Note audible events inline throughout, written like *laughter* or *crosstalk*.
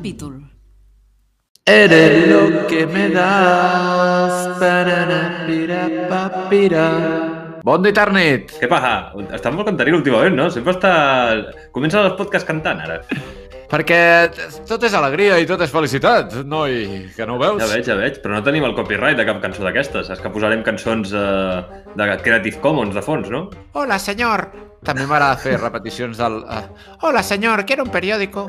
capítol. Eres lo que me das. Parana, pira, pa, pira. Bon dia, Tarnit. Què passa? Estàs molt cantaril últimament, no? Sempre està... Comença els podcasts cantant, ara. Perquè tot és alegria i tot és felicitat, noi, que no ho veus? Ja veig, ja veig. Però no tenim el copyright de cap cançó d'aquestes. Saps que posarem cançons eh, de Creative Commons de fons, no? Hola, senyor. També m'agrada fer repeticions del... Uh, Hola, senyor, quiero un periódico.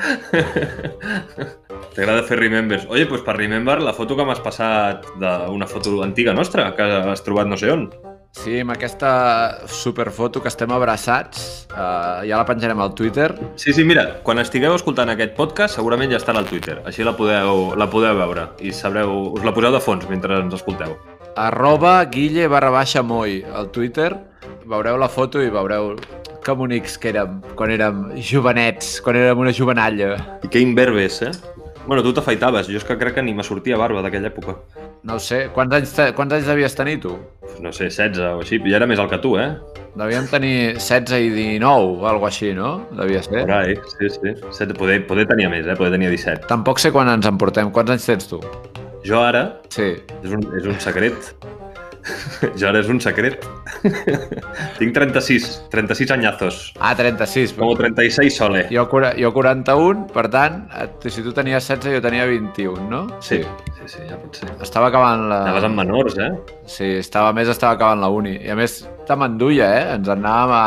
T'agrada fer remembers. Oye, pues per remember, la foto que m'has passat d'una foto antiga nostra, que has trobat no sé on. Sí, amb aquesta superfoto que estem abraçats, uh, ja la penjarem al Twitter. Sí, sí, mira, quan estigueu escoltant aquest podcast segurament ja estarà al Twitter. Així la podeu, la podeu veure i sabreu, us la poseu de fons mentre ens escolteu. Arroba guille barra baixa moi al Twitter. Veureu la foto i veureu que bonics que érem quan érem jovenets, quan érem una jovenalla. I que imberbes, eh? Bueno, tu t'afaitaves, jo és que crec que ni me sortia barba d'aquella època. No sé, quants anys, te- quants anys devies tenir tu? No sé, 16 o així, ja era més alt que tu, eh? Devíem tenir 16 i 19, o alguna així, no? Devia ser. Por ahí, sí, sí. Set, poder, poder tenia més, eh? Poder tenia 17. Tampoc sé quan ens en portem. Quants anys tens tu? Jo ara, Sí. és un, és un secret, *laughs* jo ara és un secret. Tinc 36, 36 anyazos. Ah, 36. Como 36 sole. Jo, jo 41, per tant, et- si tu tenies 16, jo tenia 21, no? Sí, sí, sí, ja pot ser. Estava acabant la... Anaves amb menors, eh? Sí, estava, a més estava acabant la uni. I a més, te m'enduia, eh? Ens en anàvem a,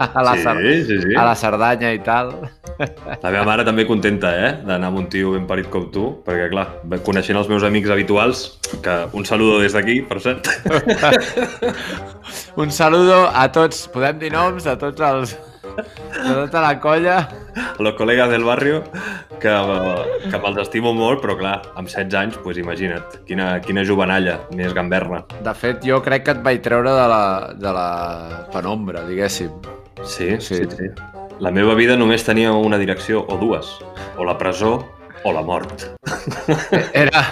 a, la, sí, Cer- sí, sí. a la Cerdanya i tal. La meva mare també contenta, eh? D'anar amb un tio ben parit com tu, perquè, clar, coneixent els meus amics habituals, que un saludo des d'aquí, per cert, *laughs* Un saludo a tots, podem dir noms, a tots els... de tota la colla. a los col·legues del barrio, que, que me'ls estimo molt, però, clar, amb 16 anys, pues, imagina't, quina, quina jovenalla, més gamberna. De fet, jo crec que et vaig treure de la, de la penombra, diguéssim. Sí, Sí. sí, sí. La meva vida només tenia una direcció, o dues, o la presó o la mort. Era,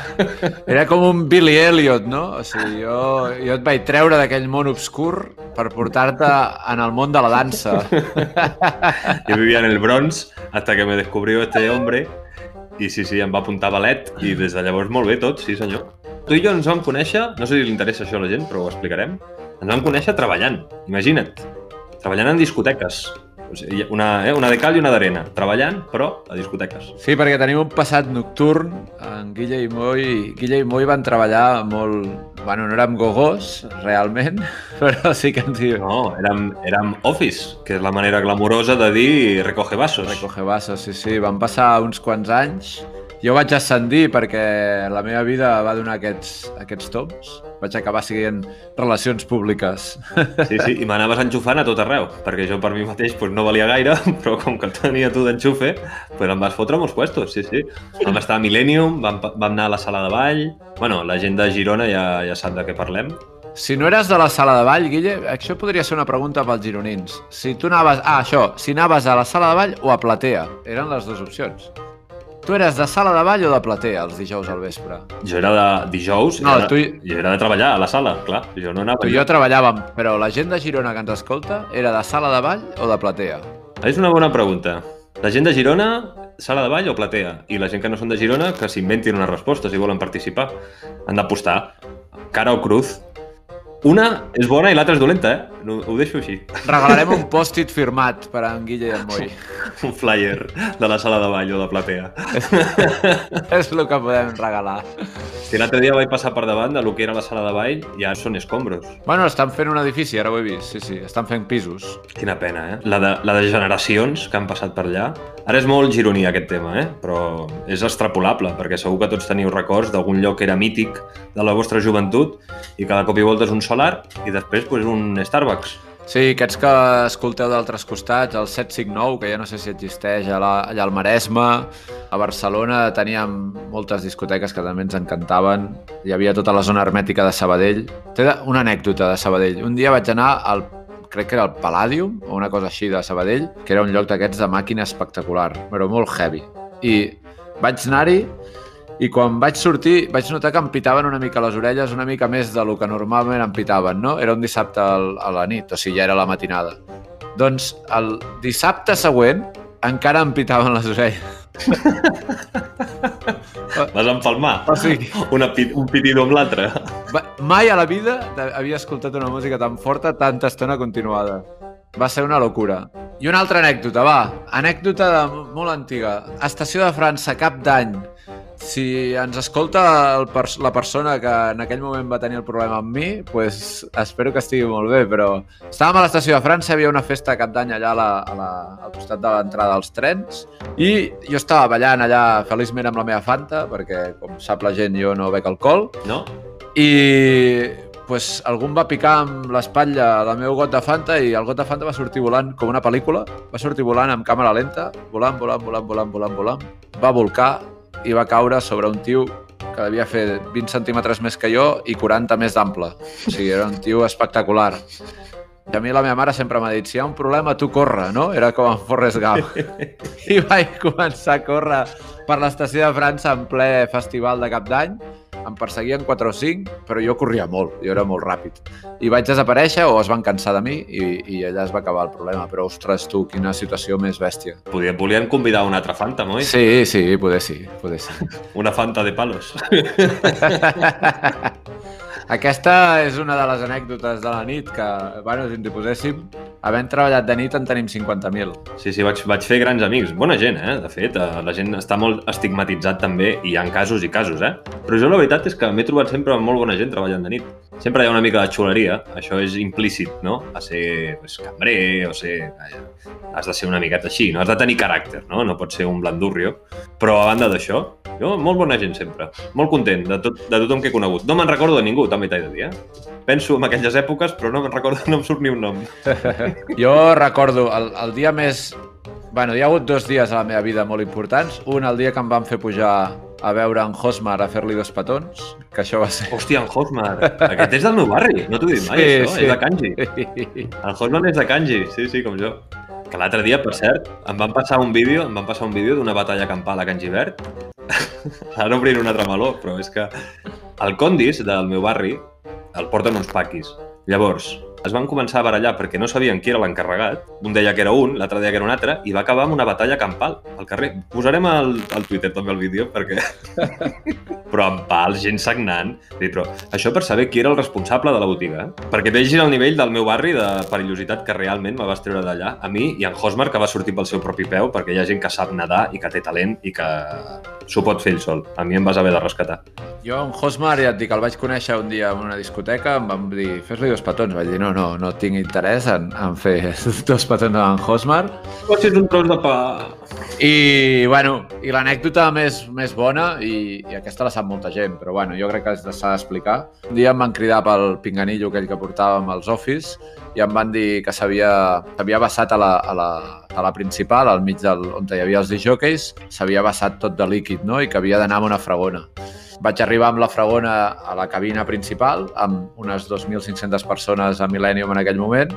era com un Billy Elliot, no? O sigui, jo, jo et vaig treure d'aquell món obscur per portar-te en el món de la dansa. Jo vivia en el Bronx hasta que me descubrió este hombre i sí, sí, em va apuntar ballet i des de llavors molt bé tot, sí senyor. Tu i jo ens vam conèixer, no sé si li interessa això a la gent, però ho explicarem, ens vam conèixer treballant, imagina't, treballant en discoteques. Una, eh, una de cal i una d'arena, treballant, però a discoteques. Sí, perquè tenim un passat nocturn. En Guille i Moi, Guille i Moi van treballar molt... Bueno, no érem gogós, realment, *laughs* però sí que ens diuen... No, érem, érem office, que és la manera glamurosa de dir recoge vasos. Recoge vasos, sí, sí. Van passar uns quants anys. Jo vaig ascendir perquè la meva vida va donar aquests, aquests toms. Vaig acabar siguent relacions públiques. Sí, sí, i m'anaves enxufant a tot arreu, perquè jo per mi mateix pues, no valia gaire, *laughs* però com que el tenia tu d'enxufe, pues, em vas fotre molts puestos, sí, sí. Vam estar a Millennium, vam, vam anar a la sala de ball... Bueno, la gent de Girona ja, ja sap de què parlem. Si no eres de la sala de ball, Guille, això podria ser una pregunta pels gironins. Si tu anaves... Ah, això, si anaves a la sala de ball o a platea. Eren les dues opcions. Tu eres de sala de ball o de platea els dijous al vespre? Jo era de dijous, No, era, tu i- era de treballar a la sala, clar. Jo no anava... Tu i jo treballàvem, però la gent de Girona que ens escolta era de sala de ball o de platea? És una bona pregunta. La gent de Girona, sala de ball o platea? I la gent que no són de Girona, que s'inventin una resposta si volen participar. Han d'apostar. Cara o cruz. Una és bona i l'altra és dolenta, eh? No, ho deixo així. Regalarem un *laughs* pòstit firmat per a en Guille i en Moi. *laughs* Un flyer de la sala de ball o de platea. *laughs* És el que podem regalar. Si l'altre dia vaig passar per davant de lo que era la sala de ball, ja són escombros. Bueno, estan fent un edifici, ara ho he vist. Sí, sí, estan fent pisos. Quina pena, eh? La de, la de generacions que han passat per allà. Ara és molt gironí aquest tema, eh? Però és extrapolable, perquè segur que tots teniu records d'algun lloc que era mític de la vostra joventut i cada cop i volta és un solar i després pues, un Starbucks. Sí, aquests que escolteu d'altres costats, el 759, que ja no sé si existeix, a la, allà al Maresme, a Barcelona teníem moltes discoteques que també ens encantaven. Hi havia tota la zona hermètica de Sabadell. Té una anècdota de Sabadell. Un dia vaig anar al crec que era el Palladium o una cosa així de Sabadell, que era un lloc d'aquests de màquina espectacular, però molt heavy. I vaig anar-hi i quan vaig sortir vaig notar que em pitaven una mica les orelles, una mica més de lo que normalment em pitaven, no? Era un dissabte a la nit, o sigui, ja era la matinada. Doncs el dissabte següent encara em pitaven les orelles. *laughs* Vas empalmar O sigui, una, pit- un pitido amb l'altre. mai a la vida havia escoltat una música tan forta tanta estona continuada. Va ser una locura. I una altra anècdota, va. Anècdota de, molt antiga. Estació de França, cap d'any. Si ens escolta el pers la persona que en aquell moment va tenir el problema amb mi, pues espero que estigui molt bé, però estàvem a l'estació de França, havia una festa cap d'any allà a la, a la, al costat de l'entrada dels trens i jo estava ballant allà feliçment amb la meva Fanta, perquè com sap la gent jo no bec alcohol, No? i pues, algú em va picar amb l'espatlla del meu got de Fanta i el got de Fanta va sortir volant com una pel·lícula. Va sortir volant amb càmera lenta, volant, volant, volant, volant, volant, volant. Va volcar i va caure sobre un tio que devia fer 20 centímetres més que jo i 40 més d'ample. O sigui, era un tio espectacular. I a mi la meva mare sempre m'ha dit, si hi ha un problema, tu corre, no? Era com en Forrest Gump. *laughs* I vaig començar a córrer per l'estació de França en ple festival de cap d'any. Em perseguien 4 o 5, però jo corria molt, jo era molt ràpid. I vaig desaparèixer o es van cansar de mi i, i allà es va acabar el problema. Però, ostres, tu, quina situació més bèstia. Podien, volien convidar una altra Fanta, moi? Sí, sí, poder sí, poder sí. *laughs* Una Fanta de palos. *laughs* Aquesta és una de les anècdotes de la nit que, bueno, si ens hi poséssim, havent treballat de nit en tenim 50.000. Sí, sí, vaig, vaig fer grans amics. Bona gent, eh? De fet, eh, la gent està molt estigmatitzat també i hi ha casos i casos, eh? Però jo la veritat és que m'he trobat sempre amb molt bona gent treballant de nit. Sempre hi ha una mica de xuleria, això és implícit, no? A ser pues, cambrer o ser... Has de ser una miqueta així, no? Has de tenir caràcter, no? No pots ser un blandurrio. Però a banda d'això, jo molt bona gent sempre. Molt content de, tot, de tothom que he conegut. No me'n recordo de ningú, també t'he de dir, eh? Penso en aquelles èpoques, però no me'n recordo, no em surt ni un nom. *laughs* Jo recordo el, el dia més... Bueno, hi ha hagut dos dies a la meva vida molt importants. Un, el dia que em van fer pujar a veure en Hosmar a fer-li dos petons, que això va ser... Hòstia, en Hosmar. Aquest és del meu barri, no t'ho he dit mai, Sí, això. sí. És de Kanji. *laughs* El Hosman és de Kanji, sí, sí, com jo. Que l'altre dia, per cert, em van passar un vídeo, em van passar un vídeo d'una batalla campal a Kanji Verd. *laughs* Ara obriré un altre meló, però és que el Condis del meu barri el porten uns paquis. Llavors, es van començar a barallar perquè no sabien qui era l'encarregat. Un deia que era un, l'altre deia que era un altre, i va acabar amb una batalla campal al carrer. Posarem al, al Twitter també el vídeo, perquè... *laughs* però amb pals, gent sagnant. Dir, però això per saber qui era el responsable de la botiga, eh? Perquè vegin el nivell del meu barri de perillositat que realment me vas treure d'allà. A mi i en Hosmar, que va sortir pel seu propi peu, perquè hi ha gent que sap nedar i que té talent i que s'ho pot fer ell sol. A mi em vas haver de rescatar. Jo, en Hosmar, ja et dic, el vaig conèixer un dia en una discoteca, em van dir, fes-li dos petons. Vaig dir, no, no, no tinc interès en, en fer *laughs* dos petons amb en Hosmar. Pots ser un tros de pa... I, bueno, i l'anècdota més, més bona, i, i aquesta la sap molta gent, però bueno, jo crec que s'ha d'explicar. Un dia em van cridar pel pinganillo aquell que portàvem als office i em van dir que s'havia s'havia vessat a la, a, la, a la principal, al mig del, on hi havia els disjockeys, s'havia vessat tot de líquid, no?, i que havia d'anar amb una fragona. Vaig arribar amb la fragona a la cabina principal, amb unes 2.500 persones a Millennium en aquell moment,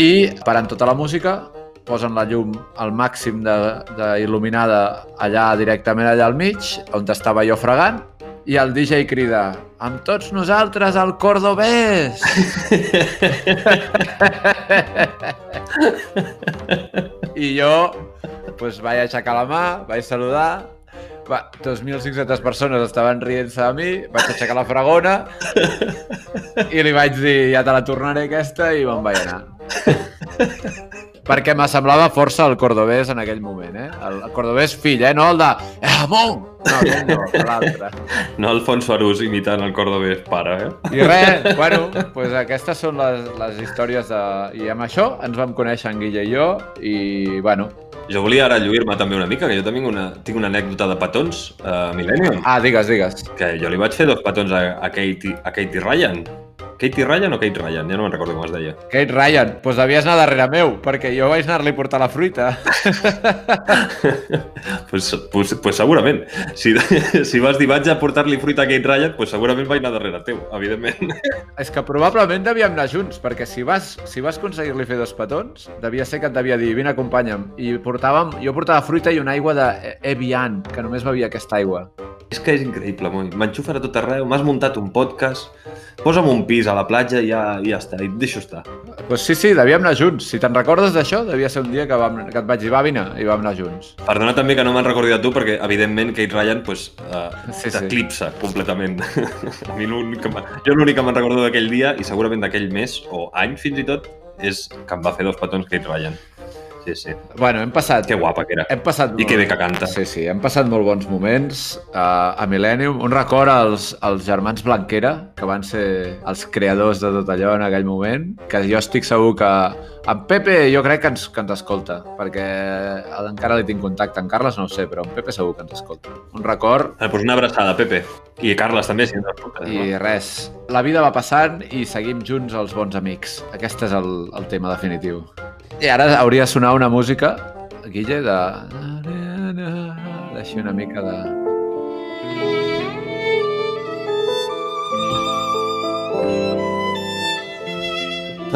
i parant tota la música, posen la llum al màxim de, de il·luminada allà directament allà al mig, on estava jo fregant, i el DJ crida amb tots nosaltres al Cordobès! *laughs* I jo pues, vaig aixecar la mà, vaig saludar, va, 2.500 persones estaven rient-se de mi, vaig aixecar la fregona i li vaig dir, ja te la tornaré aquesta, i me'n vaig anar. Perquè me semblava força el cordobès en aquell moment, eh? El cordobès fill, eh? No el de... Eh, amon! No, aquell no, l'altre. No Alfonso Arús imitant el cordobès pare, eh? I res, bueno, pues aquestes són les, les històries de... I amb això ens vam conèixer en Guille i jo, i, bueno... Jo volia ara lluir-me també una mica, que jo també tinc una, tinc una anècdota de petons a Millennium, Ah, digues, digues. que jo li vaig fer dos petons a, a, Katie, a Katie Ryan. Katie Ryan o Kate Ryan? Ja no me'n recordo com es deia. Kate Ryan, doncs pues devies anar darrere meu, perquè jo vaig anar-li a portar la fruita. *laughs* pues, pues, pues segurament. Si, *laughs* si vas dir vaig a portar-li fruita a Kate Ryan, pues segurament vaig anar darrere teu, evidentment. És que probablement devíem anar junts, perquè si vas, si vas aconseguir-li fer dos petons, devia ser que et devia dir, vine, acompanya'm. I portàvem, jo portava fruita i una aigua de Evian, que només bevia aquesta aigua. És que és increïble, moi. M'enxufen a tot arreu, m'has muntat un podcast, posa'm un pis a la platja i ja, i ja està, i et deixo estar. Pues sí, sí, devíem anar junts. Si te'n recordes d'això, devia ser un dia que, vam, que et vaig dir, va, vine, i vam anar junts. Perdona també que no me'n recordi de tu, perquè evidentment Kate Ryan pues, uh, Sí, sí. t'eclipsa completament. *laughs* a mi l'únic que jo l'únic que me'n recordo d'aquell dia, i segurament d'aquell mes, o any fins i tot, és que em va fer dos petons Kate Ryan. Sí, sí. Bueno, hem passat... Que guapa que era. Hem passat... I que bé que canta. Sí, sí, hem passat molt bons moments uh, a Millennium. Un record als, als germans Blanquera, que van ser els creadors de tot allò en aquell moment, que jo estic segur que... En Pepe jo crec que ens, que ens escolta, perquè encara li tinc contacte. En Carles no ho sé, però en Pepe segur que ens escolta. Un record Eh, pues una abraçada, Pepe. I Carles també, si ens i no? res. La vida va passant i seguim junts els bons amics. Aquest és el, el tema definitiu. I ara hauria de sonar una música, Guille, de... Deixi una mica de...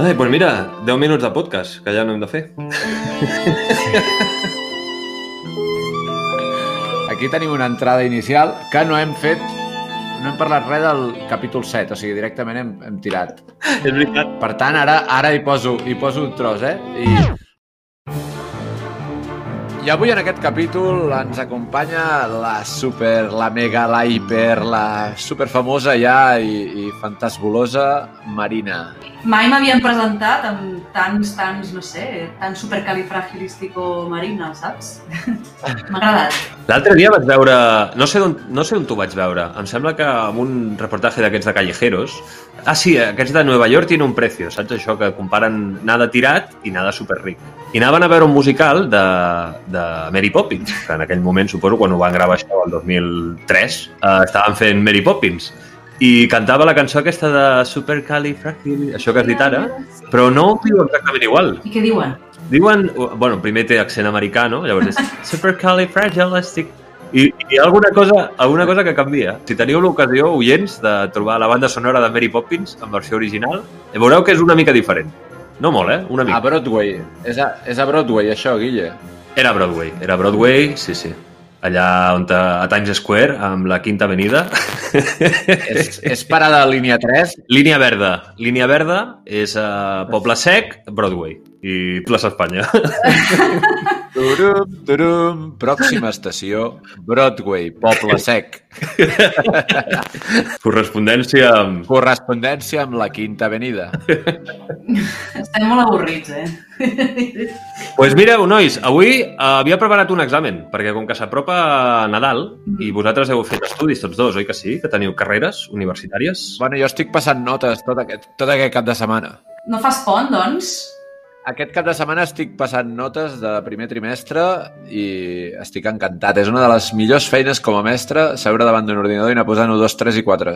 Ai, pues mira, 10 minuts de podcast, que ja no hem de fer. Aquí tenim una entrada inicial que no hem fet... No hem parlat res del capítol 7, o sigui, directament hem, hem tirat. És veritat. Per tant, ara ara hi poso, hi poso un tros, eh? I... I avui en aquest capítol ens acompanya la super, la mega, la hiper, la super famosa ja i, i fantasbulosa Marina. Mai m'havien presentat amb tants, tants, no sé, tan supercalifragilístico marina, saps? *laughs* M'ha agradat. L'altre dia vaig veure... No sé, on, no sé on t'ho vaig veure. Em sembla que amb un reportatge d'aquests de Callejeros... Ah, sí, aquests de Nueva York tienen un precio, saps això? Que comparen nada tirat i nada superric. I anaven a veure un musical de, de Mary Poppins, que en aquell moment, suposo, quan ho van gravar això, el 2003, eh, estaven fent Mary Poppins. I cantava la cançó aquesta de Supercalifragil, això que has dit ara, però no ho diu exactament igual. I què diuen? Diuen, bueno, primer té accent americà, no? Llavors és supercalifragilistic. I, i hi ha alguna cosa, alguna cosa que canvia. Si teniu l'ocasió, oients, de trobar la banda sonora de Mary Poppins en versió original, veureu que és una mica diferent. No molt, eh? Una A mica. Broadway. És a, és a Broadway, això, Guille. Era Broadway. Era Broadway, sí, sí. Allà on te, a Times Square, amb la Quinta Avenida. *laughs* És, és parada de línia 3. Línia verda. Línia verda és a Poble Sec, Broadway. I plaça Espanya. *laughs* Turum, turum, pròxima estació, Broadway, Poble Sec. *laughs* Correspondència amb... Correspondència amb la Quinta Avenida. Estem molt avorrits, eh? pues mireu, nois, avui eh, havia preparat un examen, perquè com que s'apropa Nadal, i vosaltres heu fet estudis tots dos, oi que sí? Que teniu carreres universitàries? Bueno, jo estic passant notes tot aquest, tot aquest cap de setmana. No fas pont, doncs? Aquest cap de setmana estic passant notes de primer trimestre i estic encantat. És una de les millors feines com a mestre, seure davant d'un ordinador i anar posant 1, 2, 3 i 4.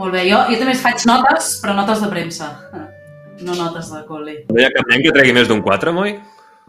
Molt bé, jo, jo també faig notes, però notes de premsa. *laughs* No notes de col·le. No hi ha cap nen que tregui més d'un 4, moi?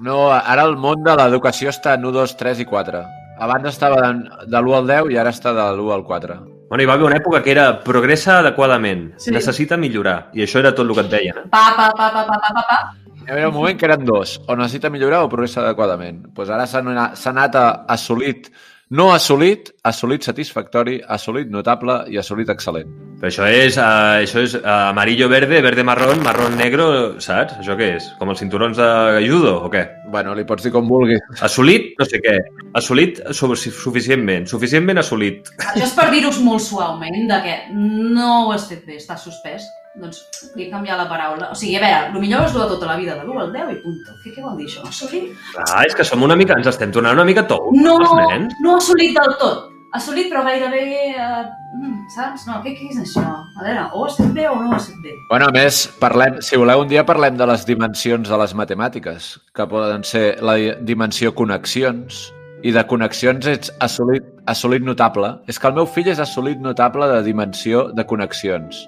No, ara el món de l'educació està en 1, 2, 3 i 4. Abans estava de, de l'1 al 10 i ara està de l'1 al 4. Bueno, hi va haver una època que era progressa adequadament, Sí. necessita millorar, i això era tot el que et deien. Pa, pa, pa, pa, pa, pa, pa, pa. Hi havia un moment que eren dos, o necessita millorar o progressa adequadament. Pues ara s'ha anat, s'ha anat a assolit, no assolit, assolit satisfactori, assolit notable i assolit excel·lent. Però això és, uh, això és uh, amarillo verde, verde marrón, marrón negro, saps? Això què és? Com els cinturons de judo o què? Bueno, li pots dir com vulguis. Assolit, no sé què. Assolit su- suficientment. Suficientment assolit. Això és per dir-vos molt suaument de que no ho has fet bé, estàs suspès. Doncs li he canviat la paraula. O sigui, a veure, el millor és dur tota la vida, de l'1 al 10 i punto. Què, què vol dir això? Assolit? Ah, és que som una mica, ens estem tornant una mica tous, No, els nens. no assolit del tot. Assolit, però gairebé... Eh, mm, saps? No, què, què és això? A veure, o fet bé o no fet bé. Bueno, a més, parlem, si voleu, un dia parlem de les dimensions de les matemàtiques, que poden ser la di- dimensió connexions, i de connexions ets assolit, assolit notable. És que el meu fill és assolit notable de dimensió de connexions.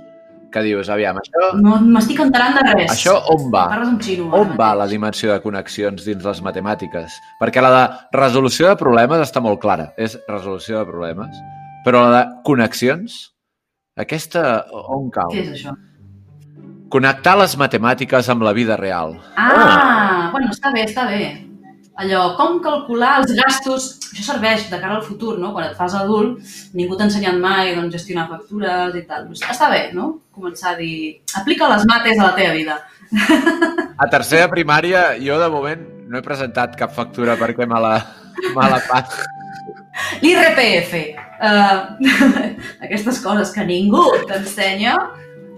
Que dius, aviam, això, No m'estic enterant de res. això on va? Parles xino. On va mateix. la dimensió de connexions dins les matemàtiques? Perquè la de resolució de problemes està molt clara, és resolució de problemes. Però la de connexions, aquesta on cau? Què és això? Connectar les matemàtiques amb la vida real. Ah, bueno, està bé, està bé. Allò, com calcular els gastos... Això serveix de cara al futur, no? Quan et fas adult, ningú t'ha ensenyat mai doncs, gestionar factures i tal. Doncs està bé, no? Començar a dir... Aplica les mates a la teva vida. *laughs* A tercera primària, jo de moment no he presentat cap factura perquè me la, me la pas. L'IRPF. Uh, *laughs* aquestes coses que ningú t'ensenya.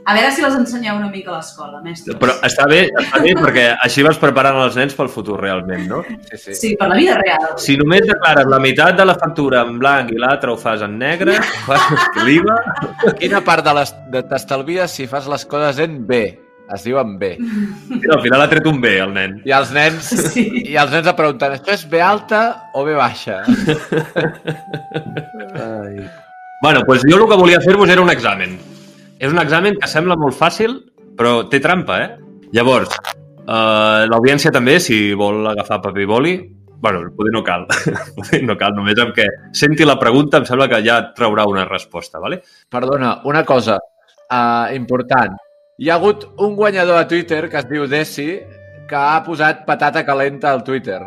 A veure si les ensenyeu una mica a l'escola, mestres. Però està bé, està bé perquè així vas preparant els nens pel futur realment, no? Sí, sí. Sí, per la vida real. Si només declares la meitat de la factura en blanc i l'altra ho fas en negre, fas l'IVA... Quina part de les de t'estalvies si fas les coses en B? Es diuen B. Mira, al final ha tret un B, el nen. I els nens, Sí. i els nens et pregunten, això és B alta o B baixa? Bueno, doncs jo el que volia fer-vos era un examen. És un examen que sembla molt fàcil, però té trampa, eh? Llavors, eh, l'audiència també, si vol agafar paper i boli, bueno, poder no cal. *laughs* Poder no cal, només amb que senti la pregunta em sembla que ja traurà una resposta, ¿vale? Perdona, una cosa uh, important. Hi ha hagut un guanyador a Twitter que es diu Desi que ha posat patata calenta al Twitter.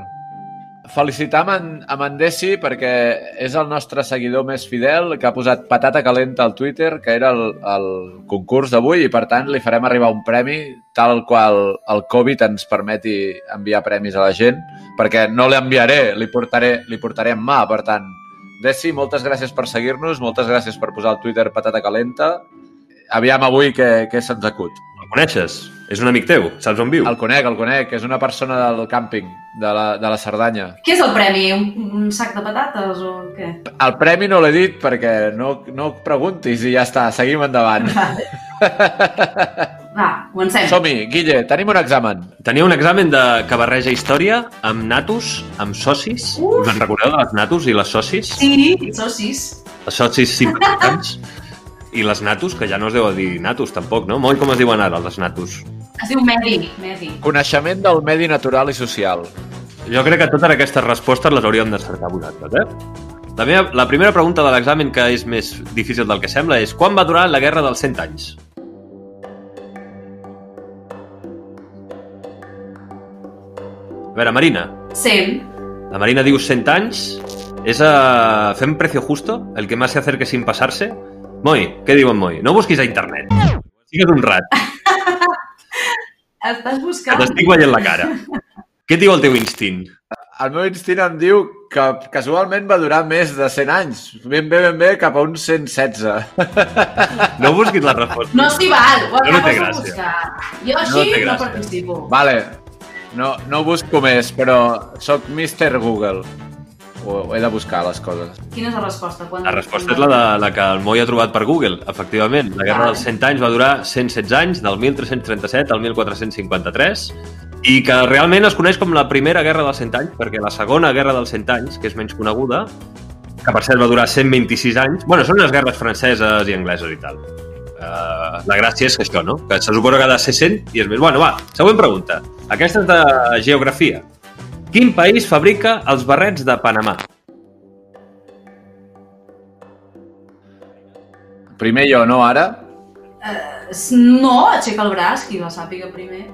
Felicitar amb en, amb en Desi perquè és el nostre seguidor més fidel que ha posat patata calenta al Twitter, que era el, el concurs d'avui, i per tant li farem arribar un premi tal qual el Covid ens permeti enviar premis a la gent, perquè no l'enviaré, li portaré, li portaré en mà, per tant. Desi, moltes gràcies per seguir-nos, moltes gràcies per posar al Twitter patata calenta. Aviam avui què, què se'ns acut. Coneixes? És un amic teu? Saps on viu? El conec, el conec, és una persona del càmping, de la, de la Cerdanya. Què és el premi? Un, un sac de patates o què? El premi no l'he dit perquè no, no preguntis i ja està, seguim endavant. Va, comencem. Som-hi, Guille, tenim un examen. Tenia un examen de que barreja història amb natus, amb socis. Uf. Us en recordeu de les natus i les socis? Sí, socis. Els socis simpàtics. *laughs* I les natus, que ja no es deu dir natus tampoc, no? Moi, com es diuen ara, les natus? Es diu Medi. Medi. Coneixement del medi natural i social. Jo crec que totes aquestes respostes les hauríem d'encertar vosaltres, eh? La, meva, la primera pregunta de l'examen, que és més difícil del que sembla, és quan va durar la Guerra dels 100 anys? A veure, Marina. 100. La Marina diu 100 anys. És a... Fem precio justo? El que más se acerque sin pasarse? Moi, què diu en Moi? No busquis a internet. Sigues un rat, *laughs* Estàs que buscant... t'estic veient la cara. Què diu el teu instint? El meu instint em diu que casualment va durar més de 100 anys. Ben bé, ben bé, cap a uns 116. *laughs* No busquis la resposta. No s'hi val, ho No, no té gràcia. buscar. Jo així no, gràcia. participo. Vale, no, no busco més, però sóc Mr. Google. Ho he de buscar, les coses. Quina és la resposta? Quan... La resposta és la, de, la que el Moi ha trobat per Google, efectivament. La Guerra dels 100 anys va durar 116 anys, del 1337 al 1453, i que realment es coneix com la primera Guerra dels 100 anys, perquè la segona Guerra dels 100 anys, que és menys coneguda, que per cert va durar 126 anys, bueno, són les guerres franceses i angleses i tal. Uh, la gràcia és que això, no? Que se suposa que ha de ser 100 i és més. Bueno, va, següent pregunta. Aquesta és de geografia. Quin país fabrica els barrets de Panamà? Primer jo, no ara? S- No, aixeca el braç, qui la sàpiga primer.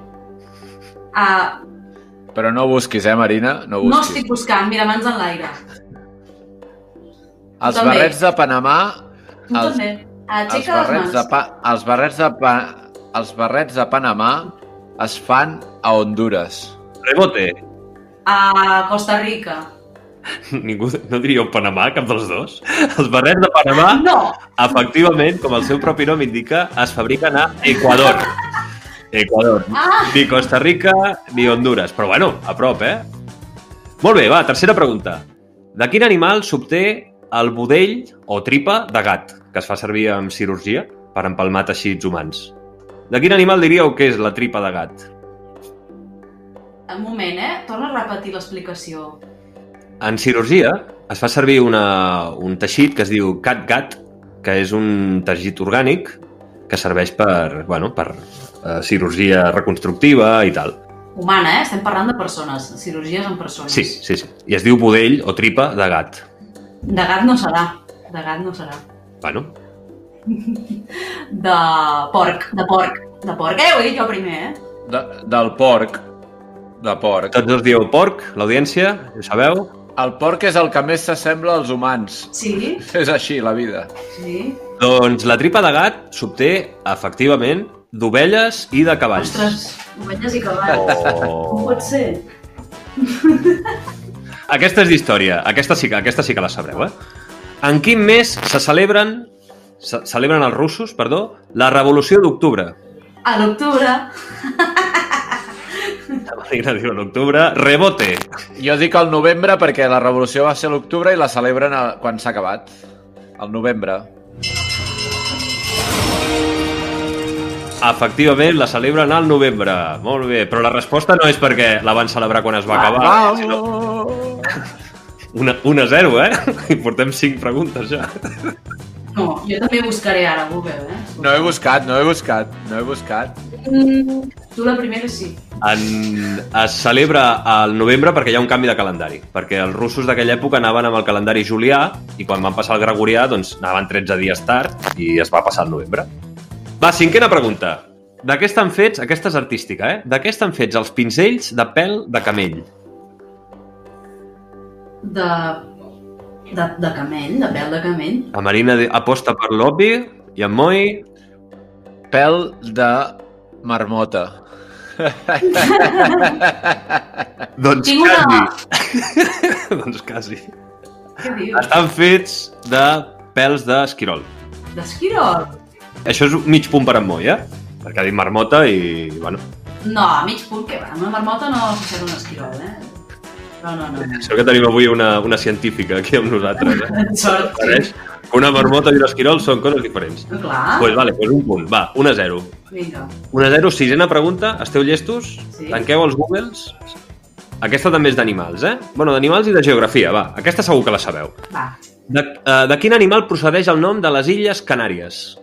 Ah, Però no busquis, eh, Marina? No no busquis. estic buscant, mira, mans en l'aire. Els també. barrets de Panamà... Tu Els- també. Els Aixeca les barrets, mans. de pa, els, barrets de pa, els barrets de Panamà es fan a Honduras. Rebote. A Costa Rica. *laughs* Ningú no diríeu Panamà, cap dels dos. Els barrets de Panamà, No, efectivament, com el seu propi nom indica, es fabriquen a Equador. Equador. Ah! Ni Costa Rica ni Honduras. Però bueno, a prop, eh? Molt bé, va, tercera pregunta. De quin animal s'obté el budell o tripa de gat, que es fa servir en cirurgia per empalmar teixits humans? De quin animal diríeu que és la tripa de gat? Un moment, eh? Torna a repetir l'explicació. En cirurgia es fa servir una, un teixit que es diu cat-gat, que és un teixit orgànic que serveix per, bueno, per eh, cirurgia reconstructiva i tal. Humana, eh? Estem parlant de persones, cirurgies en persones. Sí, sí, sí. I es diu budell o tripa de gat. De gat no serà. De gat no serà. Bueno, De porc, de porc. De porc, eh? Ho he dit jo primer, eh? De, del porc. De porc. Tots dos dieu porc, l'audiència, ho sabeu? El porc és el que més s'assembla als humans. Sí, *laughs* És així, la vida. sí. Doncs la tripa de gat s'obté, efectivament, d'ovelles i de cavalls. Ostres, ovelles i cavalls. Com Oh. pot ser? *laughs* Aquesta és d'història. Aquesta sí, que, aquesta sí que la sabreu, eh? En quin mes se celebren, se celebren els russos, perdó, la Revolució d'Octubre? A l'octubre. *laughs* Marina diu l'octubre. Rebote. Jo dic el novembre perquè la revolució va ser l'octubre i la celebren a- quan s'ha acabat. Al novembre. Efectivament, la celebren al novembre. Molt bé, però la resposta no és perquè la van celebrar quan es va acabar, sinó una, 1 a 0, eh? I portem 5 preguntes ja. No, jo també buscaré ara Google, eh? No he buscat, no he buscat, no he buscat. Mm, tu la primera sí. En, es celebra al novembre perquè hi ha un canvi de calendari, perquè els russos d'aquella època anaven amb el calendari julià i quan van passar el gregorià doncs anaven 13 dies tard i es va passar al novembre. Va, cinquena pregunta. De què estan fets, aquesta és artística, eh? De què estan fets els pinzells de pèl de camell? De, de, de camell, de pèl de camell. La Marina aposta per l'obvi i en Moi... Pèl de marmota. *laughs* Doncs Tinc una- quasi. *laughs* doncs quasi. Què dius? Estan fets de pèls d'esquirol. D'esquirol? Això és mig punt per en Moi, eh? Perquè ha dit marmota i, bueno, No, a mig punt, que va. Una marmota no s'ha un esquirol, eh? No, no, no. Sort que tenim avui una, una científica aquí amb nosaltres, eh? *laughs* Sort, que una marmota i un esquirol són coses diferents. Doncs Clar. pues vale, pues un punt. Va, 1 a 0. Vinga. 1 a 0, sisena pregunta. Esteu llestos? Sí. Tanqueu els Googles. Aquesta també és d'animals, eh? Bueno, d'animals i de geografia, va. Aquesta segur que la sabeu. Va. De, uh, de quin animal procedeix el nom de les Illes Canàries?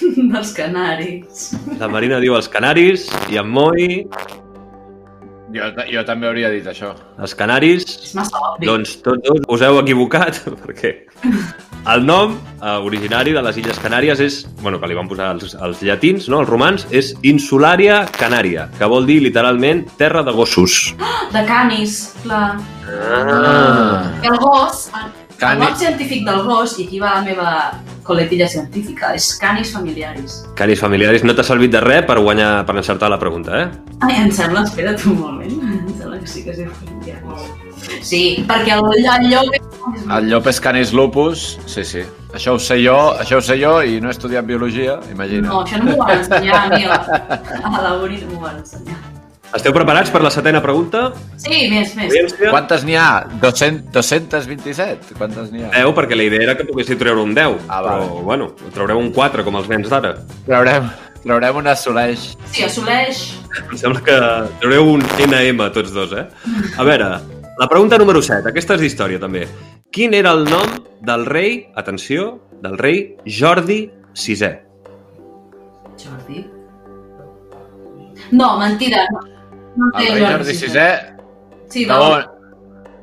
*laughs* Dels canaris. La Marina diu els canaris i en Moi Jo, jo també hauria dit això. els canaris. És massa obvi. Doncs tots dos us heu equivocat, *laughs* perquè el nom eh, originari de les Illes Canàries és, bueno, que li van posar els, els llatins, no? els romans, és Insularia Canària, que vol dir literalment terra de gossos. De canis, clar. Ah. El gos, el Cani- nom científic del gos, i aquí va la meva coletilla científica, és canis familiaris. Canis familiaris, no t'ha servit de res per guanyar, per encertar la pregunta, eh? Ai, em sembla, espera't un moment, *laughs* em sembla que sí que és familiaris. Sí, perquè el, el llop és... El llop és canis lupus, sí, sí. Això ho sé jo, això ho sé jo i no he estudiat biologia, imagina. No, això no m'ho van ensenyar a mi a la, uni, no m'ho van ensenyar. Esteu preparats per la setena pregunta? Sí, més, més. Audiència? Quantes n'hi ha? 200, 227? Quantes n'hi ha? 10, perquè la idea era que poguéssiu treure un 10. Ah, però, vale. bueno, traureu un 4, com els nens d'ara. Traurem, traurem un assoleix. Sí, assoleix... Em sembla que traureu un NM tots dos, eh? A veure, la pregunta número 7. Aquesta és d'història, també. Quin era el nom del rei, atenció, del rei Jordi VI? Jordi? No, mentida. No, no El rei Jordi VI, Sí, de no. on,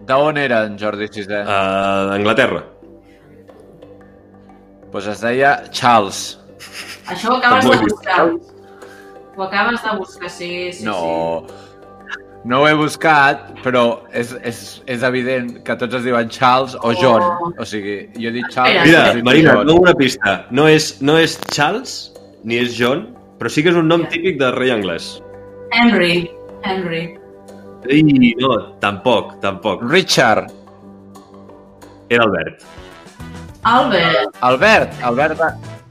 de on era en Jordi VI? Uh, Anglaterra. Pues es deia Charles. Això ho acabes de buscar. Ho acabes de buscar, sí, sí, No, no ho he buscat, però és, és, és evident que tots es diuen Charles o John. Oh. O sigui, jo he dit Charles... Mira, Marina, John. no una pista. No és, no és Charles, ni és John, però sí que és un nom típic de rei anglès. Henry. Henry. I no, tampoc, tampoc. Richard. Era Albert. Albert. Albert. Albert,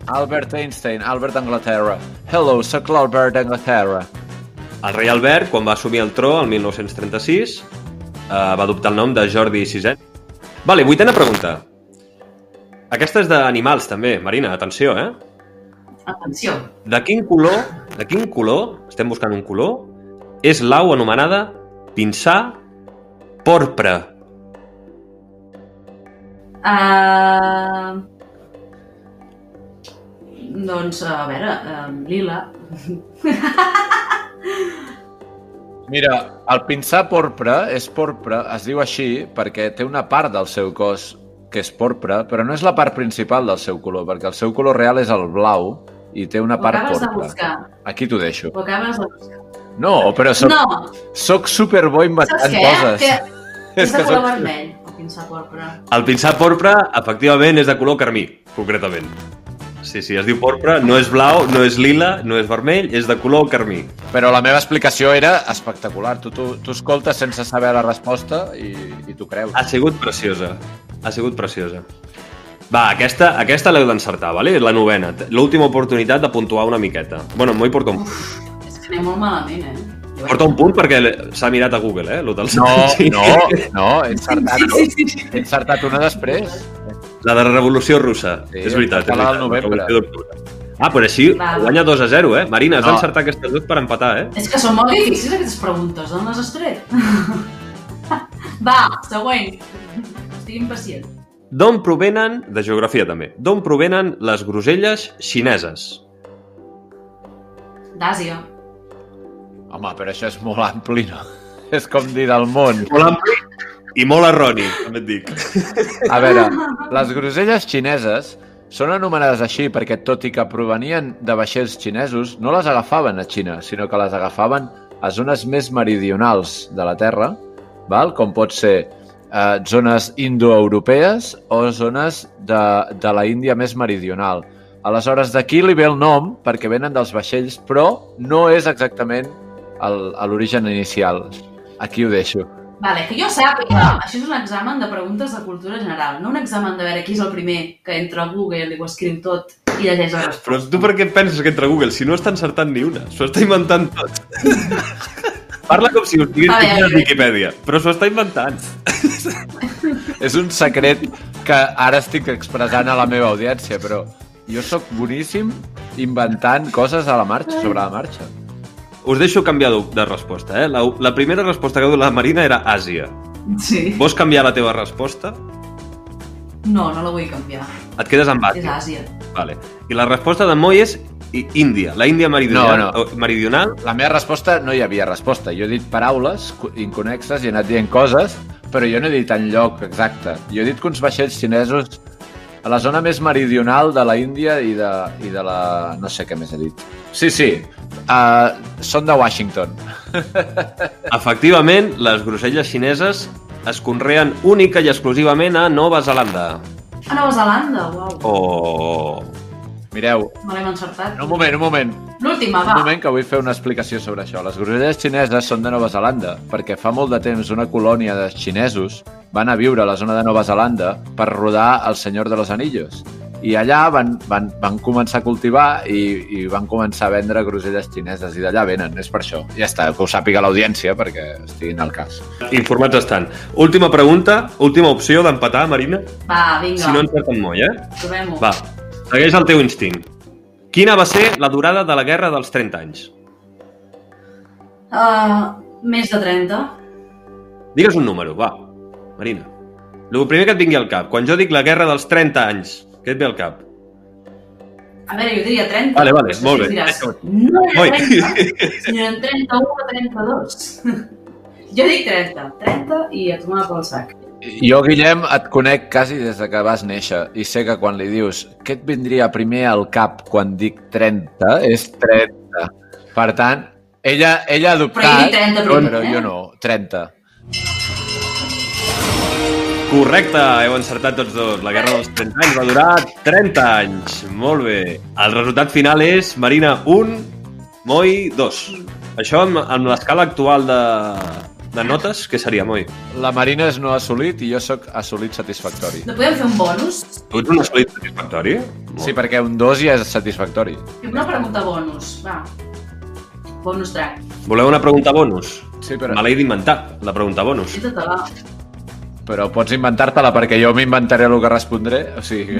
Albert Einstein. Albert d'Anglaterra. Hello, sóc l'Albert d'Anglaterra. El rei Albert, quan va assumir el tro el 1936, eh, va adoptar el nom de Jordi VI. Vale, vuitena pregunta. Aquesta és d'animals, també. Marina, atenció, eh? Atenció. De quin color, de quin color, estem buscant un color, és l'au anomenada pinsà porpra? Uh... Doncs, a veure, um, lila. *laughs* Mira, el pinsà porpra és porpra, es diu així perquè té una part del seu cos que és porpra, però no és la part principal del seu color, perquè el seu color real és el blau i té una Ho part de porpra. buscar. Aquí t'ho deixo. Ho acabes de buscar. No, però soc, No, soc superbo saps inventant què? coses. Que *laughs* és de que color soc- vermell, el pinsà porpra. El pinsà porpra, efectivament, és de color carmí, concretament. Sí, sí, es diu porpra, no és blau, no és lila, no és vermell, és de color carmí. Però la meva explicació era espectacular. Tu, tu, tu escoltes sense saber la resposta i, i t'ho creus. Ha sigut preciosa. Ha sigut preciosa. Va, aquesta, aquesta l'heu d'encertar, vale? la novena. L'última oportunitat de puntuar una miqueta. Bueno, Moi porta un, És que anem molt malament, eh? Porta un punt perquè s'ha mirat a Google, eh? l'hotel No, no, no, he encertat, Sí, sí, sí. he encertat una després. La de la Revolució Russa. Sí, és veritat, és veritat. novembre. Ah, però així Va. guanya 2 a 0, eh? Marina, has No. d'encertar aquestes dues per empatar, eh? És que són molt difícils aquestes preguntes, d'on les has tret? *laughs* Va, següent. Estic impacient. D'on provenen, de geografia també, d'on provenen les groselles xineses? D'Àsia. Home, però això és molt ampli, no? *laughs* És com dir del món. Molt ampli i molt erroni, també et dic. A veure, les groselles xineses són anomenades així perquè, tot i que provenien de vaixells xinesos, no les agafaven a Xina, sinó que les agafaven a zones més meridionals de la Terra, val? com pot ser eh, zones indoeuropees o zones de, de la Índia més meridional. Aleshores, d'aquí li ve el nom, perquè venen dels vaixells, però no és exactament l'origen inicial. Aquí ho deixo. Vale, que jo sàpiga, això és un examen de preguntes de cultura general, no un examen de veure qui és el primer que entra a Google i ho escriu tot i llegeix la resposta. Però tu per què penses que entra a Google si no està encertant ni una? S'ho està inventant tot. *laughs* Parla com si ho estigués A a. Wikipedia, però s'ho està inventant. *laughs* És un secret que ara estic expressant a la meva audiència, però jo sóc boníssim inventant coses a la marxa, sobre la marxa. Us deixo canviar de- de resposta, eh? La, la primera resposta que ha donat la Marina era Àsia. Sí. Vols canviar la teva resposta? No, no la vull canviar. Et quedes amb És Àsia. Àsia. Vale. I la resposta de Moi és Índia. La Índia meridional. No, no. meridional La meva resposta no hi havia resposta. Jo he dit paraules co- inconexes i he anat dient coses, però jo no he dit en lloc exacte. Jo he dit que uns vaixells xinesos a la zona més meridional de la Índia i de, i de la... no sé què més he dit. Sí, sí, uh, són de Washington. *laughs* Efectivament, les groselles xineses es conreen única i exclusivament a Nova Zelanda. A Nova Zelanda, uau. Oh. Mireu, No l'hem encertat. un moment, un moment. L'última, Un va. moment que vull fer una explicació sobre això. Les groselles xineses són de Nova Zelanda, perquè fa molt de temps una colònia de xinesos van a viure a la zona de Nova Zelanda per rodar El Senyor de los Anillos. I allà van, van, van començar a cultivar i, i van començar a vendre groselles xineses i d'allà venen, és per això. Ja està, que ho sàpiga l'audiència perquè estiguin al cas. Informats estan. Última pregunta, última opció d'empatar, Marina. Va, vinga, Si no encerten molt, eh? provem-ho. Va, segueix el teu instint. Quina va ser la durada de la Guerra dels 30 anys? Uh, més de 30. Digues un número, va. Marina. El primer que et vingui al cap. Quan jo dic la Guerra dels 30 anys, què et ve al cap? A veure, jo diria 30. Vale, vale, molt bé. Diràs, no era 30, *laughs* sinó eren 31 o 32. *laughs* Jo dic 30. 30 i a tomar pel sac. Jo, Guillem, et conec quasi des de que vas néixer i sé que quan li dius què et vindria primer al cap quan dic 30, és 30. Per tant, ella, ella ha Però adoptat, 30 primer, però eh? jo no, 30. Correcte, heu encertat tots dos. La Guerra dels 30 anys va durar 30 anys. Molt bé. El resultat final és Marina 1, Moi 2. Això amb, amb l'escala actual de, de notes, què seria, Moi? La Marina és no assolit i jo sóc assolit satisfactori. No podem fer un bonus? Tu ets un assolit satisfactori? Sí, perquè un 2 ja és satisfactori. Fem una pregunta bonus, va. Bonus track. Voleu una pregunta bonus? Sí, però, Me l'he d'inventar, la pregunta bonus. Fita-te-la. però pots inventar-te-la perquè jo m'inventaré el que respondré. O sigui,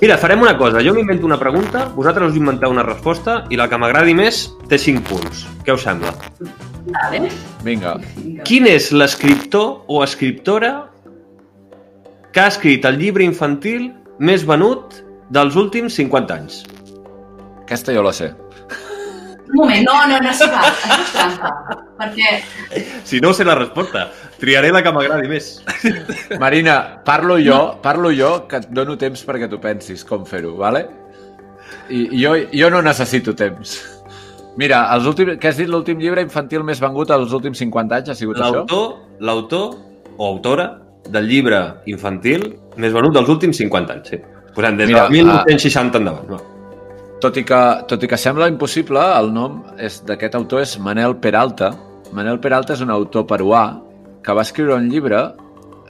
Mira, farem una cosa. Jo m'invento una pregunta, vosaltres us inventeu una resposta i la que m'agradi més té 5 punts. Què us sembla? Vale. vinga. Vinga. Quin és l'escriptor o escriptora que ha escrit el llibre infantil més venut dels últims 50 anys? Aquesta jo la sé. Un moment, no, no, no s'hi val. Això és trampa. Perquè Si no sé la resposta, triaré la que m'agradi més. Marina, parlo jo, parlo jo, que et dono temps perquè tu pensis com fer-ho, vale? I jo, jo no necessito temps. Mira, els últims, què has dit? L'últim llibre infantil més vengut als últims 50 anys ha sigut això? L'autor, o autora del llibre infantil més venut dels últims 50 anys, sí. Posem des Mira, de 1960 endavant. Va. Tot i, que, tot i que sembla impossible, el nom d'aquest autor és Manel Peralta. Manel Peralta és un autor peruà que va escriure un llibre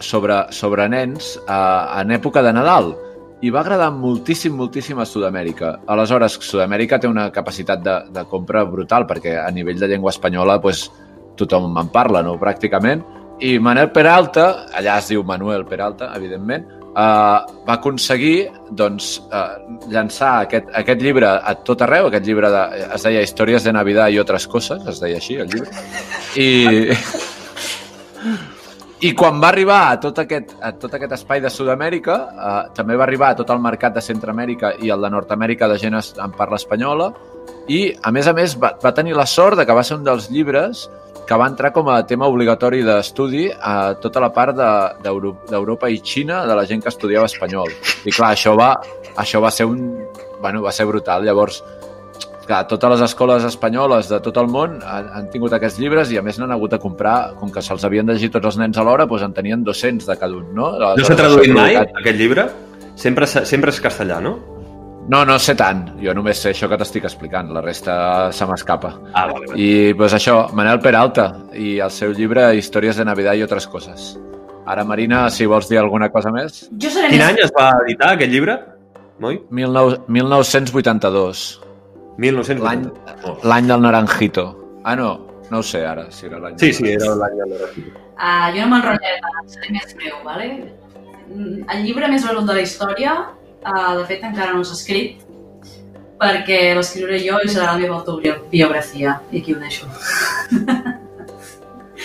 sobre, sobre nens a, en època de Nadal i va agradar moltíssim, moltíssim a Sud-amèrica. Aleshores, Sud-amèrica té una capacitat de, de compra brutal perquè a nivell de llengua espanyola pues, tothom en parla, no?, pràcticament. I Manel Peralta, allà es diu Manuel Peralta, evidentment, Uh, va aconseguir doncs, uh, llançar aquest, aquest llibre a tot arreu, aquest llibre de, es deia Històries de Navidad i altres coses, es deia així el llibre, i, *laughs* i quan va arribar a tot aquest, a tot aquest espai de Sud-amèrica, eh, també va arribar a tot el mercat de Centroamèrica i el de Nord-amèrica de gent en parla espanyola, i, a més a més, va, va tenir la sort de que va ser un dels llibres que va entrar com a tema obligatori d'estudi a tota la part de- d'Euro- d'Europa i Xina de la gent que estudiava espanyol. I clar, això va, això va ser un... Bueno, va ser brutal. Llavors, clar, totes les escoles espanyoles de tot el món han, han tingut aquests llibres i a més n'han hagut de comprar, com que se'ls havien de llegir tots els nens alhora, doncs en tenien 200 de cada un, no? No s'ha traduït mai, aquest llibre? Sempre, sempre és castellà, no? No, no sé tant. Jo només sé això que t'estic explicant. La resta se m'escapa. Ah, vale, vale. I doncs això, Manel Peralta i el seu llibre Històries de Navidad i altres coses. Ara, Marina, si vols dir alguna cosa més. Jo seré Quin més... any es va editar aquest llibre, Moi? 19, 1982, 1980. L'any- Oh. l'any del Naranjito. Ah, no, no ho sé ara, si era l'any Sí, sí, era l'any del Naranjito. Uh, jo no m'enrotllaré seré més breu, vale? Mm, El llibre més venut de la història, uh, de fet, encara no s'ha escrit, perquè l'escriuré jo i serà la meva autobiografia, i aquí ho deixo. *laughs*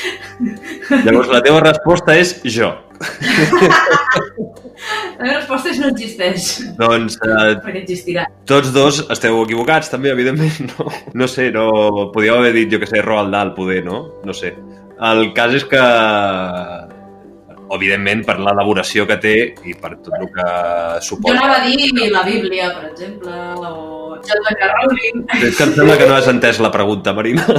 *laughs* Llavors, la teva resposta és jo. *laughs* La meva resposta és no existeix, Doncs eh, perquè existirà. tots dos esteu equivocats, també, evidentment. No, no sé, no... Podíeu haver dit, jo que sé, Roald Dahl, poder, no? No sé. El cas és que, evidentment, per l'elaboració que té i per tot el que Jo suposa... anava a dir la Bíblia, per exemple, o J.K. Rowling. És que em sembla que no has entès la pregunta, Marina. *laughs*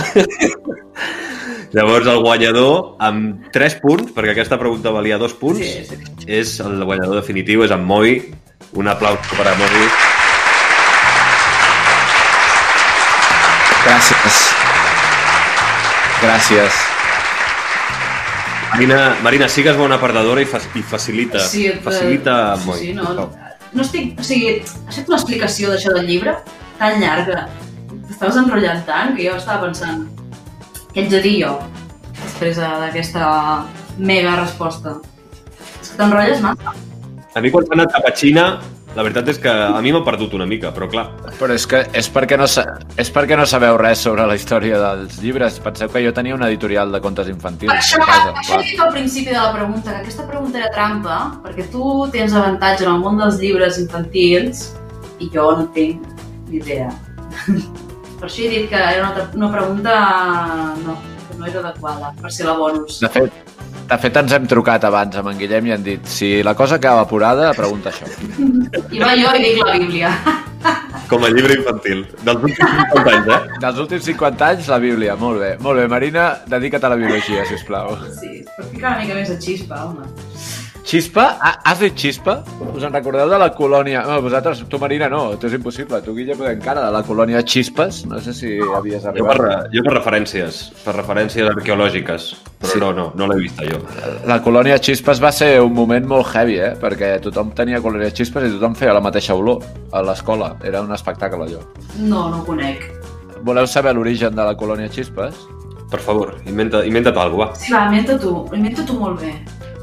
Llavors, el guanyador, amb 3 punts, perquè aquesta pregunta valia 2 punts, Sí, sí. és el guanyador definitiu, és en Moi. Un aplaus per a Moi. Gràcies. Gràcies. Marina, Marina, sigues bona perdedora i, fa, i facilita, Sí, et- facilita a sí, Moi. sí, no, no. No estic... O sigui, has fet una explicació d'això del llibre tan llarga. T'estaves enrotllant tant que jo estava pensant què ets a dir jo després de- d'aquesta mega resposta. És que t'enrotlles massa. A mi quan s'ha anat cap a Xina, la veritat és que a mi m'ha perdut una mica, però clar, Però és que és perquè, no, és perquè no sabeu res sobre la història dels llibres. Penseu que jo tenia una editorial de contes infantils Per això, a casa. això he dit al principi de la pregunta, que aquesta pregunta era trampa, perquè tu tens avantatge en el món dels llibres infantils i jo no tinc ni idea. *laughs* Per això he dit que era una, una pregunta no, que no era adequada per ser la bonus. De fet, de fet, ens hem trucat abans amb en Guillem i han dit si la cosa acaba apurada, pregunta això. I va jo i dic la Bíblia. com a llibre infantil. Dels últims 50 anys, eh? Dels últims 50 anys, la Bíblia. Molt bé. Molt bé, Marina, dedica't a la biologia, si plau. Sí, per ficar una mica més de xispa, home. Xispa? Has dit xispa? Us en recordeu de la colònia... No, vosaltres, tu Marina no, tu és impossible. Tu Guillem encara, de la colònia Xispes. No sé si havies Jo arribat. per, jo per referències, per referències arqueològiques, però Sí. no, no, no l'he vista jo. La colònia Xispes va ser un moment molt heavy, eh? Perquè tothom tenia colònia Xispes i tothom feia la mateixa olor a l'escola. Era un espectacle, allò. No, no ho conec. Voleu saber l'origen de la colònia Xispes? Per favor, inventa, inventa't alguna cosa, Sí, va, inventa tu, inventa tu molt bé.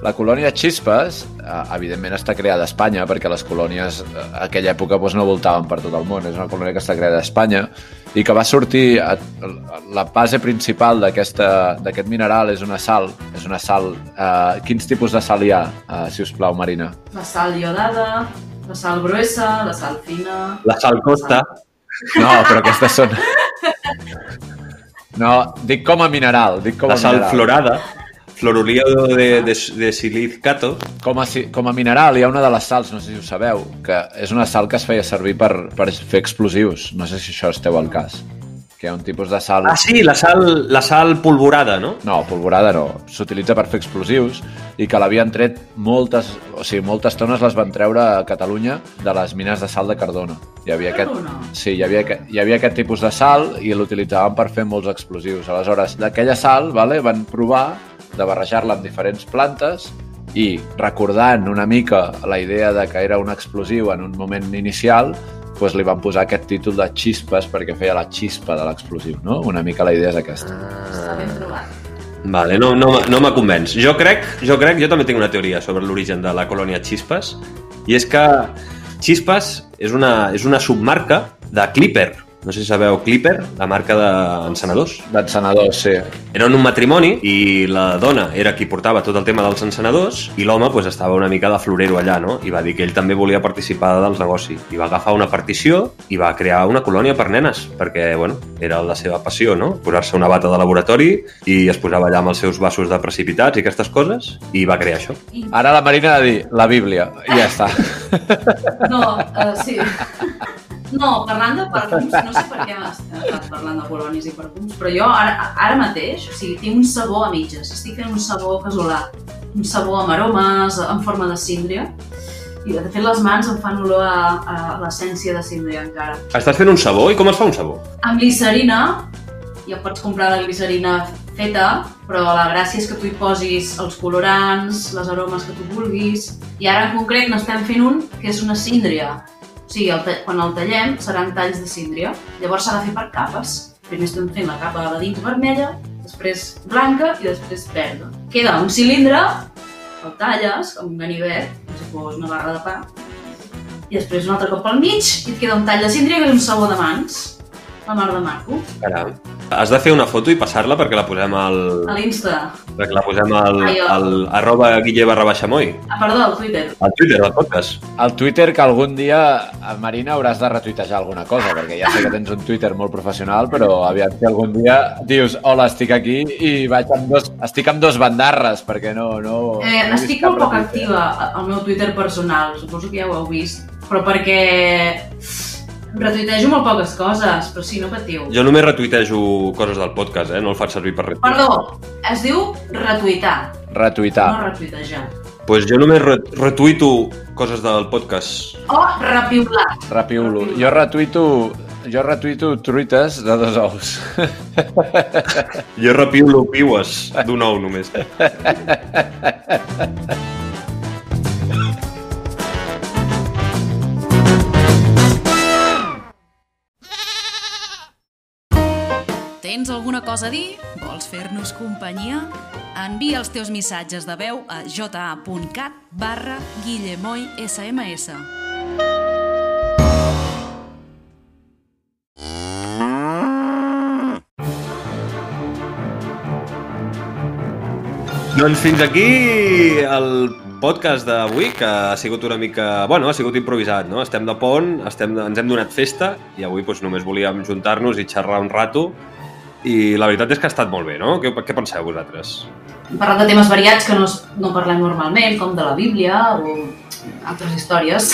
La colònia Xispes, eh, evidentment, està creada a Espanya, perquè les colònies eh, a aquella època doncs, no voltaven per tot el món. És una colònia que està creada a Espanya i que va sortir... A, la base principal d'aquesta- d'aquest mineral és una sal. És una sal... Eh, quins tipus de sal hi ha, eh, si us plau, Marina? La sal iodada, la sal gruesa, la sal fina... La sal costa, No, però aquestes són... *laughs* No, dic com a mineral, dic com a la sal mineral. florada, fluoruriado de, de, de silicato, Com a, com a mineral hi ha una de les sals, no sé si ho sabeu, que és una sal que es feia servir per, per fer explosius. No sé si això esteu al cas. que hi ha un tipus de sal... Ah, sí, la sal, la sal polvorada, no? No, polvorada no. S'utilitza per fer explosius i que l'havien tret moltes... O sigui, moltes tones les van treure a Catalunya de les mines de sal de Cardona. Hi havia aquest, sí, hi havia, hi havia aquest tipus de sal i l'utilitzaven per fer molts explosius. Aleshores, d'aquella sal vale, van provar de barrejar-la amb diferents plantes i recordant una mica la idea de que era un explosiu en un moment inicial, doncs li van posar aquest títol de xispes perquè feia la xispa de l'explosiu, no? Una mica la idea és aquesta. Està ben trobat. Vale, no, no, no m'ha convenç. Jo crec, jo crec, jo també tinc una teoria sobre l'origen de la colònia Chispas, i és que Chispas és una, és una submarca de Clipper. No sé si sabeu Clipper, la marca d'encenedors. D'encenedors, sí. Eren un matrimoni i la dona era qui portava tot el tema dels encenedors i l'home pues, estava una mica de florero allà, no? I va dir que ell també volia participar del negoci. I va agafar una partició i va crear una colònia per nenes, perquè, bueno, era la seva passió, no? Posar-se una bata de laboratori i es posava allà amb els seus vasos de precipitats i aquestes coses i va crear això. I... Ara la Marina ha de dir la Bíblia i ja està. No, uh, sí. No, parlant de perfums, no sé per què hem estat parlant de colonis i perfums, però jo ara, ara mateix, o sigui, tinc un sabó a mitges. Estic fent un sabó casolà, un sabó amb aromes, en forma de síndria, i de fet les mans em fan olor a, a l'essència de síndria encara. Estàs fent un sabó? I com es fa un sabó? Amb glicerina, ja pots comprar la glicerina feta, però la gràcia és que tu hi posis els colorants, les aromes que tu vulguis, i ara en concret n'estem fent un que és una síndria. Sigui, el quan el tallem seran talls de síndria. Llavors s'ha de fer per capes. Primer estem fent la capa de dins vermella, després blanca i després verda. Queda un cilindre, el talles amb un ganivet, com si fos una barra de pa, i després un altre cop pel mig i et queda un tall de síndria que és un sabó de mans. La mar de maco. Caram. Has de fer una foto i passar-la perquè la posem al... A l'Insta. perquè la posem al, Ai, jo. al arroba guille barra baixa moi. Ah, perdó, al Twitter. Al Twitter, al podcast. Al Twitter que algun dia, a Marina, hauràs de retuitejar alguna cosa, perquè ja sé que tens un Twitter molt professional, però aviam si algun dia dius hola, estic aquí i vaig amb dos, estic amb dos bandarres, perquè no... no Eh, no estic molt poc retuite. activa al meu Twitter personal, suposo que ja ho heu vist, però perquè retuitejo molt poques coses, però sí, no patiu. Jo només retuitejo coses del podcast, eh? No el faig servir per res. Perdó, es diu retuitar, Retuitar. no retuitejar. pues jo només re retuito coses del podcast. O repiular. Repiulo. Jo retuito, jo retuito truites de dos ous. Jo repiulo piues d'un ou només. *laughs* Tens alguna cosa a dir? Vols fer-nos companyia? Envia els teus missatges de veu a ja.cat barra guillemoy sms. Doncs fins aquí el podcast d'avui, que ha sigut una mica... Bueno, ha sigut improvisat, no? Estem de pont, estem, ens hem donat festa i avui doncs, només volíem juntar-nos i xerrar un rato i la veritat és que ha estat molt bé, no? Què, què penseu vosaltres? Hem parlat de temes variats que no, no parlem normalment, com de la Bíblia o altres històries.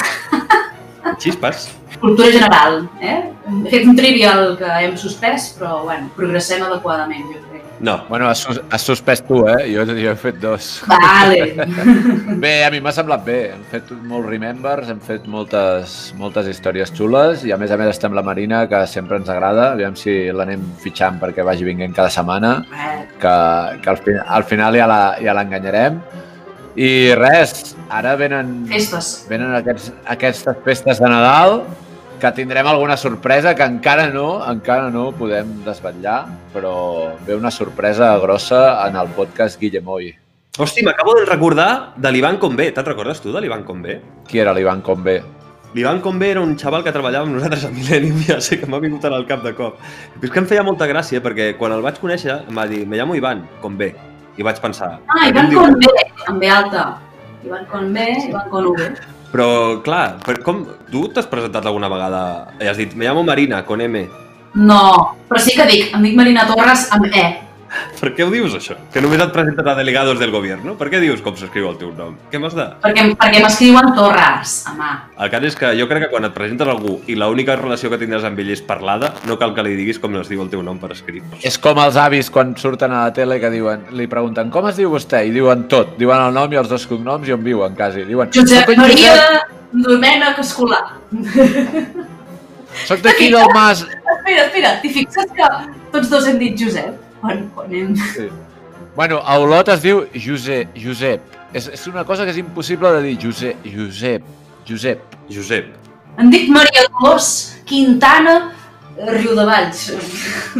*laughs* Xispes? Cultura general, eh? Hem fet un trivial que hem suspès, però, bueno, progressem adequadament, jo crec. No. Bueno, has, sus has suspès tu, eh? Jo, jo he fet dos. Vale. *laughs* Bé, a mi m'ha semblat bé. Hem fet molts remembers, hem fet moltes, moltes històries xules i a més a més estem la Marina, que sempre ens agrada. Aviam si l'anem fitxant perquè vagi vinguent cada setmana, que, que al, fi, al final ja la- ja l'enganyarem. I res, ara venen, Festes. venen aquests, aquestes festes de Nadal que tindrem alguna sorpresa que encara no, encara no podem desvetllar, però ve una sorpresa grossa en el podcast Guillemoy. Hosti, m'acabo de recordar de l'Ivan Convé. Te'n recordes tu de l'Ivan Convé? Qui era l'Ivan Convé? L'Ivan Convé era un xaval que treballava amb nosaltres a Millennium, ja sé que m'ha vingut ara al cap de cop. Però és que em feia molta gràcia, perquè quan el vaig conèixer em va dir me llamo Ivan Convé. I vaig pensar... Ah, "Per què em Ivan diu con B, amb B alta. Ivan con B, Ivan con V. Però, clar, per com... tu t'has presentat alguna vegada i has dit, me llamo Marina, con M. No, però sí que dic, em dic Marina Torres amb E. Per què ho dius, això? Que només et presentes a delegados del govern. Per què dius com s'escriu el teu nom? Què m'has de? Perquè, perquè m'escriuen Torres, home. El cas és que jo crec que quan et presentes a algú i l'única relació que tindràs amb ell és parlada, no cal que li diguis com es diu el teu nom per escrit. És com els avis quan surten a la tele que diuen, li pregunten com es diu vostè? I diuen tot. Diuen el nom i els dos cognoms i on viuen, quasi. Diuen, Josep "Soc en Maria Josep, Domènec Escolar. Soc d'aquí del Mas. Espera, espera, t'hi fixes que tots dos hem dit Josep? Quan, quan hem... Sí. Bueno, a Olot es diu Josep. Josep. És, és una cosa que és impossible de dir. Josep. Josep. Josep. Josep. Em dic Maria Dolors Quintana Riudevalls.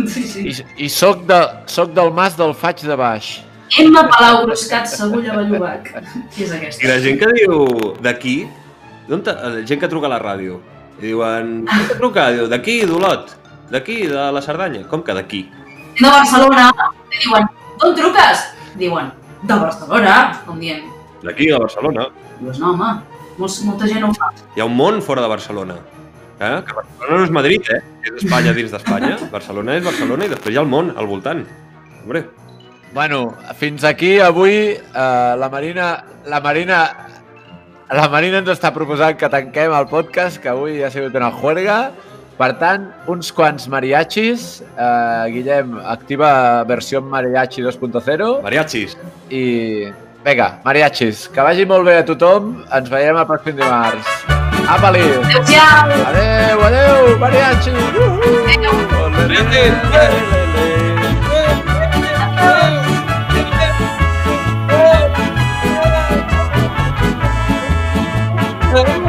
Sí, sí. I, i soc, de, soc del Mas del Faig de Baix. Emma Palau Bruscat Segulla Bellubac. Qui és I aquesta? la gent que diu d'aquí, la gent que truca a la ràdio, i diuen, "Com que truca? Diu, d'aquí, d'Olot, d'aquí, de la Cerdanya. Com que d'aquí? De Barcelona. I diuen, d'on truques? Diuen, de Barcelona. Com dient, D'aquí, de Barcelona. dius, no, home, molts, molta gent ho fa. Hi ha un món fora de Barcelona. Eh? Que Barcelona no és Madrid, eh? És Espanya dins d'Espanya. *laughs* Barcelona és Barcelona i després hi ha el món al voltant. Hombre, Bueno, fins aquí avui eh, la Marina... La Marina... La Marina ens està proposant que tanquem el podcast, que avui ha sigut una juerga. Per tant, uns quants mariachis. Eh, Guillem, activa versió mariachi 2.0. mariachis. I vinga, mariachis, que vagi molt bé a tothom. Ens veiem el pròxim dimarts. Apa-li! Adéu-siau! Adeu, adeu, mariachi! Uh Yo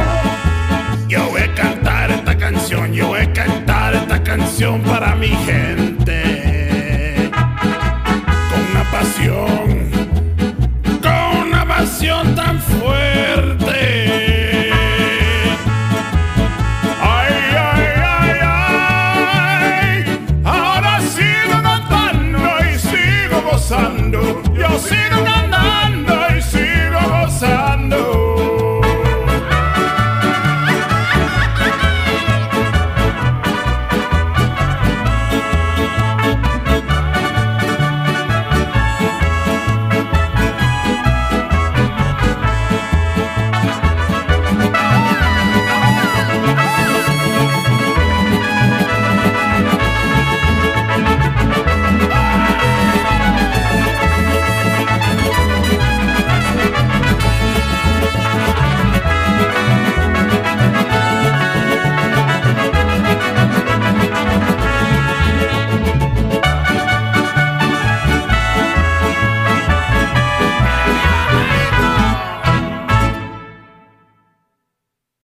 para mi gente. Con una pasión